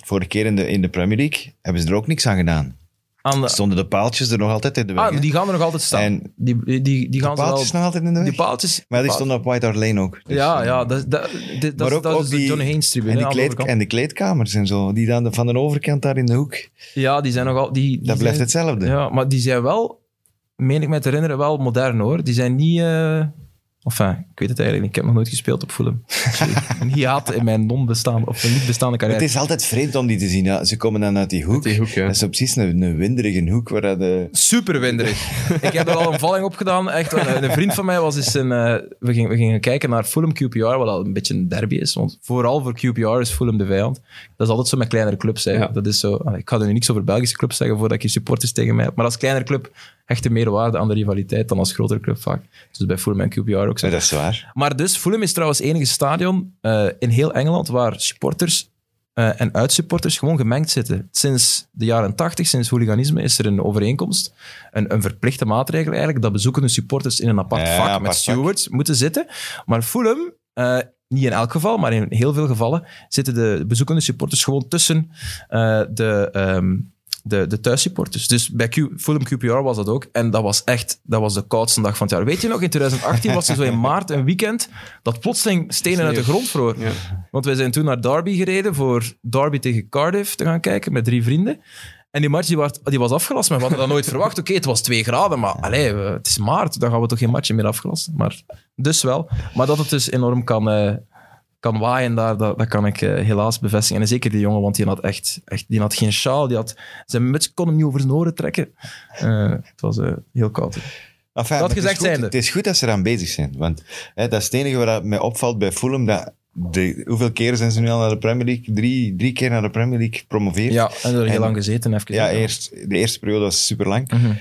Vorige keer in de, in de Premier League hebben ze er ook niks aan gedaan. Aan de, Stonden de paaltjes er nog altijd in de weg, ah, hè. die gaan er nog altijd staan. En die, die, die, die gaan ze wel... paaltjes nog altijd in de weg? Die paaltjes... maar die stonden op White Hart Lane ook. Dus, Ja, eh, ja. Dat, dat, dit- dat, maar ook, dat is de die, John Haynes tribune. en, die de kleed, en de kleedkamers en zo, die dan de- van de overkant daar in de hoek. Ja, die zijn nogal... Die, die Dat blijft zijn- hetzelfde. Ja, maar die zijn wel, meen ik me te herinneren, wel modern hoor. Die zijn niet... eh Enfin, ik weet het eigenlijk niet. Ik heb nog nooit gespeeld op Fulham. Een hiaat in mijn non-bestaande of niet bestaande Het carrière. is altijd vreemd om die te zien. Ja, ze komen dan uit die hoek. die hoek, ja. Dat is precies een, een winderige hoek waar dat de... Super winderig. ik heb er al een valling op gedaan. Echt, een, een vriend van mij was eens een... eh, we, gingen, we gingen kijken naar Fulham QPR, wat al een beetje een derby is. Want vooral voor QPR is Fulham de vijand. Dat is altijd zo met kleinere clubs. Hè. Ja. Dat is zo, ik ga er nu niks over Belgische clubs zeggen voordat ik je supporters tegen mij heb. Maar als kleinere club hecht er meer waarde aan de rivaliteit dan als grotere club vaak. Dus bij Fulham en QPR ook zo. Dat is waar. Maar dus, Fulham is trouwens het enige stadion eh, in heel Engeland waar supporters eh, en uitsupporters gewoon gemengd zitten. Sinds de jaren 80, sinds hooliganisme, is er een overeenkomst, een, een verplichte maatregel eigenlijk, dat bezoekende supporters in een apart Ja, vak apart met vak. stewards moeten zitten. Maar Fulham, eh, niet in elk geval, maar in heel veel gevallen, zitten de bezoekende supporters gewoon tussen de... ehm, de, de thuissupporters. Dus bij Q, Fulham QPR was dat ook. En dat was echt dat was de koudste dag van het jaar. Weet je nog, in 2018 was er zo in maart een weekend dat plotseling stenen uit de grond vroor. Ja. Want wij zijn toen naar Derby gereden voor Derby tegen Cardiff te gaan kijken met drie vrienden. En die match die was, die was afgelast, maar we hadden dat nooit verwacht. Oké, het was twee graden, maar allee, het is maart, dan gaan we toch geen match meer afgelast. Maar dus wel. Maar dat het dus enorm kan, eh, kan waaien daar, dat, dat kan ik eh, helaas bevestigen. En zeker die jongen, want die had echt, echt die had geen sjaal, die had, zijn muts kon hem niet over zijn oren trekken. Eh, het was eh, heel koud. Enfin, Dat maar het is gezegd goed- zijnde. Het is goed dat ze eraan bezig zijn. Want hè, dat is het enige wat mij opvalt bij Fulham. Dat de, hoeveel keren zijn ze nu al naar de Premier League? Drie, drie keer naar de Premier League gepromoveerd. Ja, en er heel En- lang gezeten. Even Ja, eerst, de eerste periode was super lang. Mhm.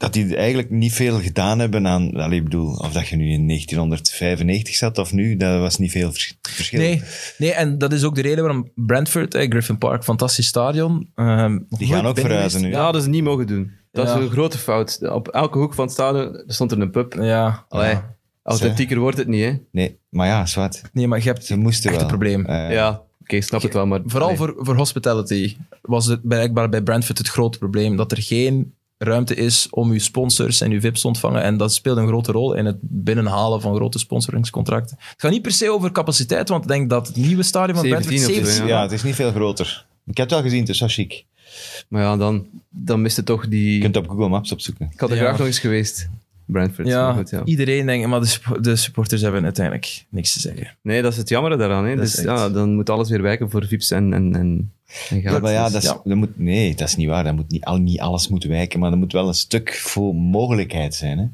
Dat die eigenlijk niet veel gedaan hebben aan. Allee, ik bedoel, of dat je nu in 1995 zat of nu, dat was niet veel vers- verschil. Nee, nee, en dat is ook de reden waarom Brentford, eh, Griffin Park, fantastisch stadion. ehm, Die gaan ook verhuizen nu. Ja, dat is niet mogen doen. Dat Ja. is een grote fout. Op elke hoek van het stadion stond er een pub. Ja, Allee, ja. authentieker wordt het niet, hè? Nee, maar ja, zwart. Nee, maar je hebt Ze moesten echt wel. een probleem. Eh, ja, oké, ik snap het wel, maar... Vooral voor, voor hospitality was het blijkbaar bij Brentford het grote probleem dat er geen ruimte is om uw sponsors en uw VIP's te ontvangen. En dat speelt een grote rol in het binnenhalen van grote sponsoringscontracten. Het gaat niet per se over capaciteit, want ik denk dat het nieuwe stadion van 17 Brentford of zo, 17 ja, het is niet veel groter. Ik heb het wel gezien, het is wel chic. Maar ja, dan, dan mist het toch die... Je kunt het op Google Maps opzoeken. Ik had er Ja. graag nog eens geweest. Brentford. Ja, maar goed, ja. iedereen denkt, maar de, de supporters hebben uiteindelijk niks te zeggen. Nee, dat is het jammer daaraan. Hè. Dus echt- ja, dan moet alles weer wijken voor VIP's en, en, en, en Ja, maar ja, dat is, ja. Dat moet, nee, dat is niet waar. Dat moet niet, al, niet alles moet wijken, maar er moet wel een stuk voor mogelijkheid zijn. Hè?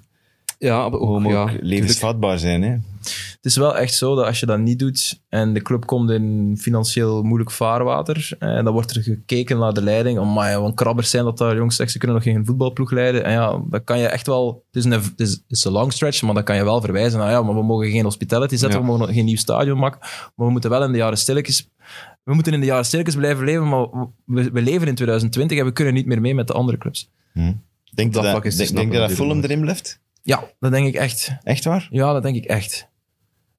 Ja, Gewoon ja, levensvatbaar zijn. Hè? Het is wel echt zo dat als je dat niet doet en de club komt in financieel moeilijk vaarwater, en dan wordt er gekeken naar de leiding, oh maar wat krabbers zijn dat daar jongens, ze kunnen nog geen voetbalploeg leiden. En ja, dan kan je echt wel, het is een, het is, het is een long stretch, maar dan kan je wel verwijzen naar, ja, maar we mogen geen hospitality zetten, Ja. we mogen geen nieuw stadion maken, maar we moeten wel in de jaren stilletjes, we moeten in de jaren stilletjes blijven leven, maar we, we leven in 2020 en we kunnen niet meer mee met de andere clubs. Denk dat dat, denk, denk dat natuurlijk, Fulham erin blijft? Ja, dat denk ik echt. Echt waar? Ja, dat denk ik echt.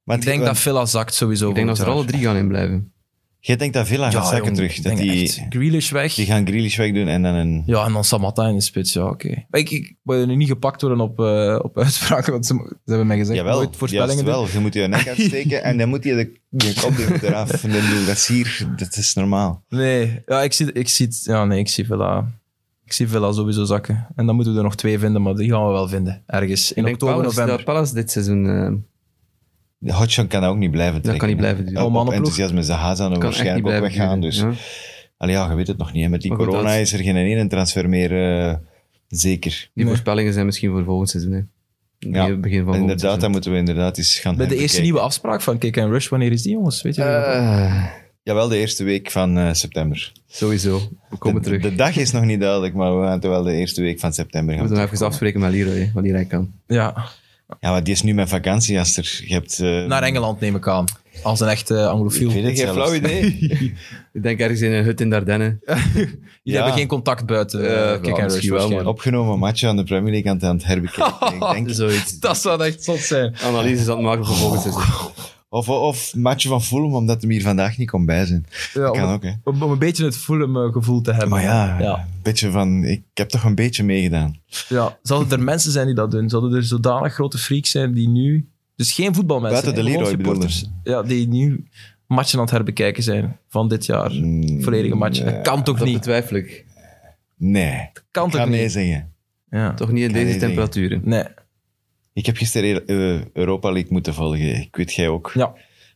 Want ik denk je- dat Villa zakt sowieso. Ik denk dat ze er alle drie gaan in blijven. Jij denkt dat Villa gaat zakken jong, terug. ik Dat denk die, echt. Grealish weg. die gaan Grealish wegdoen en dan een... Ja, en dan Samatta in de spits, ja, oké. Maar Ik, ik wil nu niet gepakt worden op, eh, op uitspraken, want ze, ze hebben mij gezegd, Jawel, voorspellingen doen. wel. Je moet je nek uitsteken en dan moet je de, de kop er eraf. En dan doe je dat is hier, dat is normaal. Nee, ja, ik zie, ik zie, het- ja, nee, ik zie Villa... Ik zie Villa sowieso zakken. En dan moeten we er nog twee vinden, maar die gaan we wel vinden. Ergens in Ik denk oktober, Palace, november. dat Palace dit seizoen eh, De Hodgson kan dat ook niet blijven Dat trekken. kan niet blijven doen. Op- Oh, Op enthousiasme er echt niet waarschijnlijk ook weggaan. duren, Dus. ja. Allee, ja, je weet het nog niet. hè. Met die goed, corona dat- is er geen ene transfer meer eh, zeker. Die Nee. voorspellingen zijn misschien voor volgend seizoen. Hè. Ja, begin van Inderdaad, dan moeten we inderdaad eens gaan Bij de eerste bekijken. nieuwe afspraak van Kick and Rush, wanneer is die, jongens? Weet je Eh, Jawel, de eerste week van eh, september. Sowieso. We komen de, terug. De dag is nog niet duidelijk, maar we gaan toch wel de eerste week van september We gaan. moeten nog even afspreken met Leroy, wanneer hij kan. Ja, Ja, maar die is nu met vakantie, Aster. Je hebt... eh, naar Engeland neem ik aan. Als een echte anglofiel. Ik weet het Jullie zelfs. flauw idee. Ik denk ergens in een hut in Dardenne. Ja. hebben geen contact buiten Eh, uh, wel, Kick wel. Opgenomen match aan de Premier League aan het- aan het herbekijken. ik denk, Zoiets. Dat zou echt zot zijn. Analyses aan het maken voor volgend seizoen. Of, of matchen van Fulham, omdat hem hier vandaag niet kon bij zijn. Ja, Dat kan om, ook, hè. om, om een beetje het Fulham eh, gevoel te hebben. Maar ja, ja. een beetje van... Ik heb toch een beetje meegedaan. ja. Zouden er mensen zijn die dat doen? Zouden er zodanig grote freaks zijn die nu... Dus geen voetbalmensen. Buiten de Leroy supporters. Ja, die nu matchen aan het herbekijken zijn van dit jaar. Mm, Volledige match. nee. Dat kan toch Dat niet? betwijfel ik. Nee, Kan ik toch ga niet? nee zeggen. Ja. Toch niet in deze temperaturen. Nee. Ik heb gisteren eh, Europa League moeten volgen. Ik weet jij ook. Ja.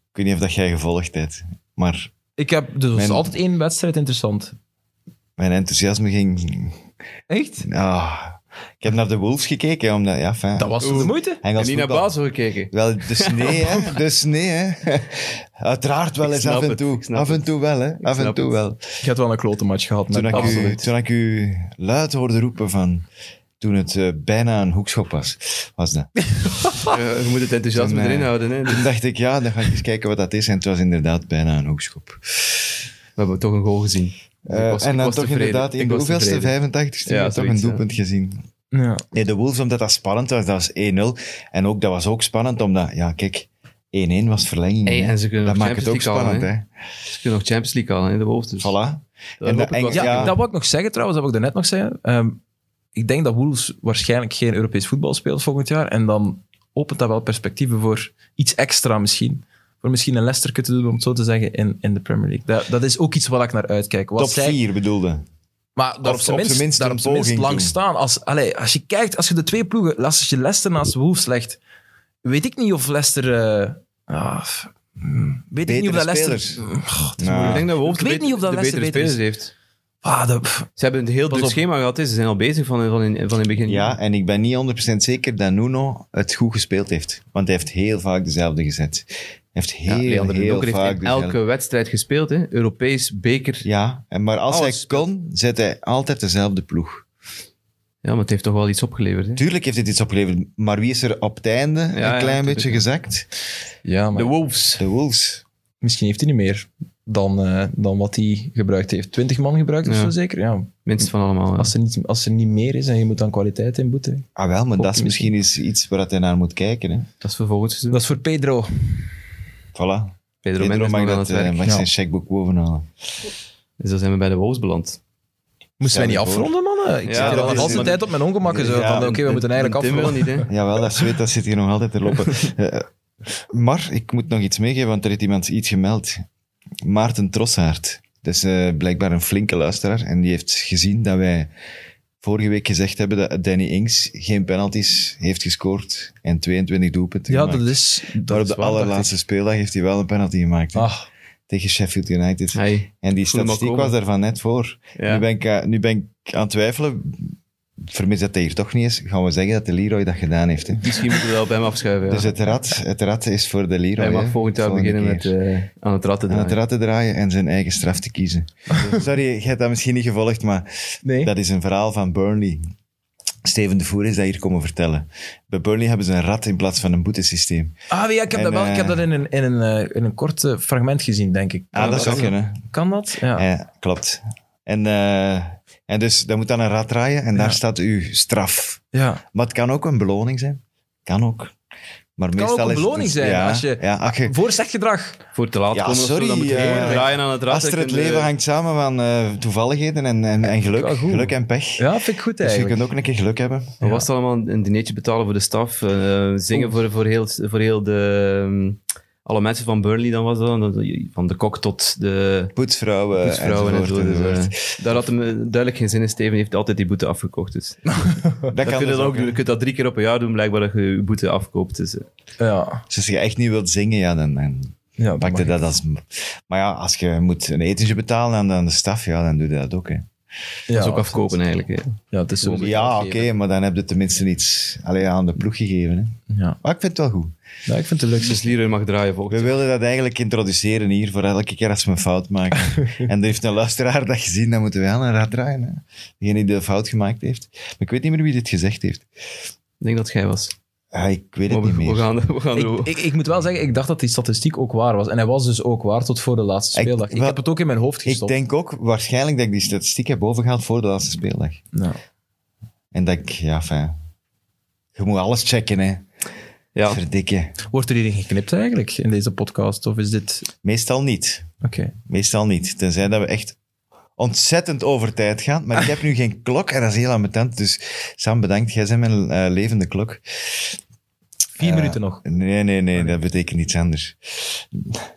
Ik weet niet of dat jij gevolgd hebt. Maar Ik heb dus Mijn- altijd één wedstrijd interessant. mijn enthousiasme ging... Echt? Ah, ik heb naar de Wolves gekeken, omdat... Ja, fijn. Dat was de moite. En niet naar. Basel gekeken. Wel, dus nee, hè. Dus nee, hè. Uiteraard wel Ik eens af en toe. ik Af en het. toe wel, hè. Af en toe het. wel. Je hebt wel een klote match gehad. Toen Met ik, u, absoluut. toen ik u luid hoorde roepen van... Toen het eh, bijna een hoekschop was, was dat. Eh, je moet het enthousiasme Toen, eh, erin houden. Hè. Toen dacht ik, ja, dan ga ik eens kijken wat dat is. En het was inderdaad bijna een hoekschop. we hebben toch een goal gezien. Eh, ik was- en ik dan toch tevreden. inderdaad in Ik de hoeveelste, tevreden. 85ste, Ja, toch een doelpunt gezien. Ja. Nee, de Wolves, omdat dat spannend was, dat was 1-0. En ook, dat was ook spannend, omdat, ja, kijk, 1-1 was verlenging. Hey, en ze kunnen dat nog maakt het ook Champions League spannend, halen, hè. Ze kunnen nog Champions League halen, hè, de Wolves. Dus. Voilà. En ik Eng- Ja, Ja. dat wou ik nog zeggen trouwens, dat wou ik daarnet nog zeggen. Ehm, ik denk dat Wolves waarschijnlijk geen Europees voetbal speelt volgend jaar. En dan opent dat wel perspectieven voor iets extra misschien. Voor misschien een Leicester te doen, om het zo te zeggen, in, in de Premier League. Dat, dat is ook iets waar ik naar uitkijk. Wat Top zij- 4 bedoelde. Maar daar op zijn minst, minst daar op lang doen. staan. Als, allee, als je kijkt, als je de twee ploegen, als je Leicester naast Wolves legt, weet ik niet of Leicester... eh, ah, hmm, weet ik niet of dat Betere Leicester... Nou. Ik denk dat Wolves Ik weet de niet of dat de betere Leicester beter spelers is. heeft. Ah, dat. Ze hebben een heel Pas druk op. schema gehad. hè. Ze zijn al bezig van, van, in, van in het begin. Ja, en ik ben niet 100% zeker dat Nuno het goed gespeeld heeft. Want hij heeft heel vaak dezelfde gezet. Hij heeft Ja, heel, heel heeft vaak in dezelfde... elke wedstrijd gespeeld. Hè. Europees, beker. Ja. Ja, en maar als Alles hij kon, zet hij altijd dezelfde ploeg. maar het heeft toch wel iets opgeleverd. Hè. Tuurlijk heeft dit iets opgeleverd, maar wie is er op het einde Ja, een ja, klein beetje gezakt? Ja, maar De Wolves. De Wolves. misschien heeft hij niet meer dan, eh, dan wat hij gebruikt heeft. 20 man gebruikt of Ja. zo zeker? Ja. Minst van allemaal. ja. Als, er niet, als er niet meer is en je moet dan kwaliteit inboeten. Ah wel, maar dat is misschien eens iets waar hij naar moet kijken. Hè. Dat is voor volgend seizoen. Dat is voor Pedro. Voilà. Pedro, mag, dat, eh, mag Ja. zijn checkboek bovenhalen. Dus dan zijn we bij de Wolves beland. Moesten wij niet afronden, mannen? Ik Ja, zit hier al de is- hele tijd op mijn ongemakken. Zo, Ja, van, oké, we moeten eigenlijk Tim wil afronden. niet, hè. Jawel, dat zweet dat zit hier nog altijd te lopen. Eh, maar ik moet nog iets meegeven, want er heeft iemand iets gemeld. Maarten Trossaert. Dat is eh, blijkbaar een flinke luisteraar. En die heeft gezien dat wij vorige week gezegd hebben dat Danny Ings geen penalties heeft gescoord en 22 doelpunten Ja, gemaakt. dat is... Dat maar op is de allerlaatste speeldag heeft hij wel een penalty gemaakt. Ah, Tegen Sheffield United. Hey. En die statistiek was daarvan net voor. Ja. Nu, ben ik, eh, nu ben ik aan het twijfelen. Vermis dat hij hier toch niet is, gaan we zeggen dat de Leroy dat gedaan heeft. Hè. Misschien moeten we wel bij hem afschuiven. Ja. Dus het rad, het rad is voor de Leroy. Hij mag volgend jaar beginnen keer. met eh, aan het ratten aan het draaien. rad te draaien en zijn eigen straf te kiezen. Sorry, je hebt dat misschien niet gevolgd, maar nee. dat is een verhaal van Burnley. Steven de Voer is dat hier komen vertellen. Bij Burnley hebben ze een rat in plaats van een boetesysteem. Ah, ja, ik heb, En, dat, wel, ik heb eh, dat in een, in een, eh, in een kort eh, fragment gezien, denk ik. Ah, dat zou kunnen. Kan dat? Ja. Ja, klopt. En, eh, en dus, dat moet dan een rat draaien en daar staat uw straf. ja. Maar het kan ook een beloning zijn. Kan ook. Maar kan meestal ook een is het beloning zijn Ja, als je- ja, als je Voor slecht gedrag. Voor te laat Ja, komen of zo, sorry, dan moet je eh, draaien aan het rad. Als er en het leven hangt samen van eh, toevalligheden en, en, en geluk, geluk en pech. Ja, vind ik goed dus je eigenlijk. kunt ook een keer geluk hebben. Wat was het allemaal? Een dinertje betalen voor de staf. eh, zingen voor, voor, heel, voor heel de... ehm, alle mensen van Burnley dan was dat. Van de kok tot de Poetsvrouwen, poetsvrouwen en zo. Dus, eh, enzovoort. daar had hem eh, duidelijk geen zin in. Steven heeft altijd die boete afgekocht. Dus. dat Dat kan kun je, dus ook doen. je kunt dat drie keer op een jaar doen, blijkbaar dat je je boete afkoopt. Dus, eh, Ja. Dus als je echt niet wilt zingen, ja, dan, dan ja dat pak je mag dat als... Maar ja, als je moet een etentje betalen aan, aan de staf, ja, dan doe je dat ook. Hè. Dat is ook afkopen eigenlijk. hè. Ja, het is Ja, oké, maar dan heb je tenminste iets allee, aan de ploeg gegeven. Hè. Ja. Maar ik vind het wel goed. ja, ik vind het leuk. Dus Leroy mag draaien volgens We wilden dat eigenlijk introduceren hier, voor elke keer als we een fout maken. en er heeft een luisteraar dat gezien, dan moeten we aan een raad draaien. Hè. Degene die de fout gemaakt heeft. Maar ik weet niet meer wie dit gezegd heeft. Ik denk dat jij was. Ik weet het we, niet meer. we gaan, we gaan Ik, ik, ik moet wel zeggen, ik dacht dat die statistiek ook waar was. En hij was dus ook waar tot voor de laatste Ik- speeldag. Ik, wel- heb het ook in mijn hoofd Ik gestopt. denk ook waarschijnlijk dat ik die statistiek heb bovengehaald voor de laatste speeldag. Ja. En dat ik, ja, fijn. Je moet alles checken, hè. ja, Verdikken. Wordt er hierin geknipt eigenlijk, in deze podcast? Of is dit... Meestal niet. Oké. Meestal niet. Tenzij dat we echt ontzettend over tijd gaan. Maar ik heb nu geen klok en dat is heel ambetant. Dus Sam, bedankt. Jij bent mijn eh, levende klok. Vier Eh, minuten nog. Nee, nee, nee. Dat betekent iets anders.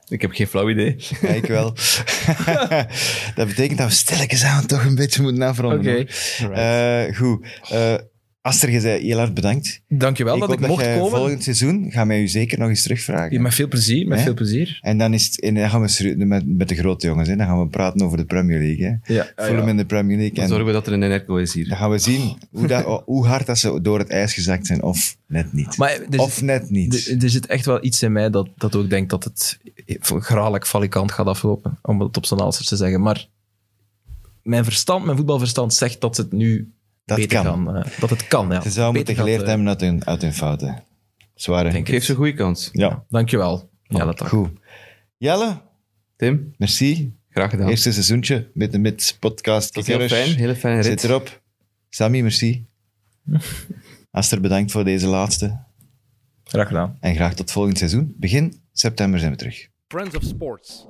ik heb geen flauw idee. Ja, ik wel. dat betekent dat we stilletjes aan toch een beetje moeten afronden. Oké. hoor. Eh, goed. Eh Aster, je zei heel hard bedankt. Dankjewel dat ik mocht komen. volgend seizoen gaan wij u zeker nog eens terugvragen. Ja, met veel plezier, met Hè? veel plezier. En dan, is het, en dan gaan we met, met de grote jongens. Hè. Dan gaan we praten over de Premier League. Hè. Ja, Fulham in de Premier League. Dan En zorgen we dat er een Enerco is hier. dan gaan we zien hoe, dat, hoe hard dat ze door het ijs gezakt zijn. Of net niet. Maar er of zit, net niet. er, er zit echt wel iets in mij dat, dat ook denkt dat het graaglijk valikant gaat aflopen, om het op zijn Alsters te zeggen. Maar mijn verstand, mijn voetbalverstand zegt dat het nu Dat beter kan. kan. eh, dat het kan, ja. Ze zouden moeten geleerd eh, hebben uit hun, uit hun fouten. Denk Geef ze een goede kans. Ja, Dankjewel. Ja, dat goed. Jelle, Tim, merci. graag gedaan. Eerste seizoentje met de met podcast. Dat heel fijn. Hele fijne rit. Zit erop. Sammy, merci. Aster, bedankt voor deze laatste. Graag gedaan. En graag tot volgend seizoen. Begin september zijn we terug. Friends of Sports.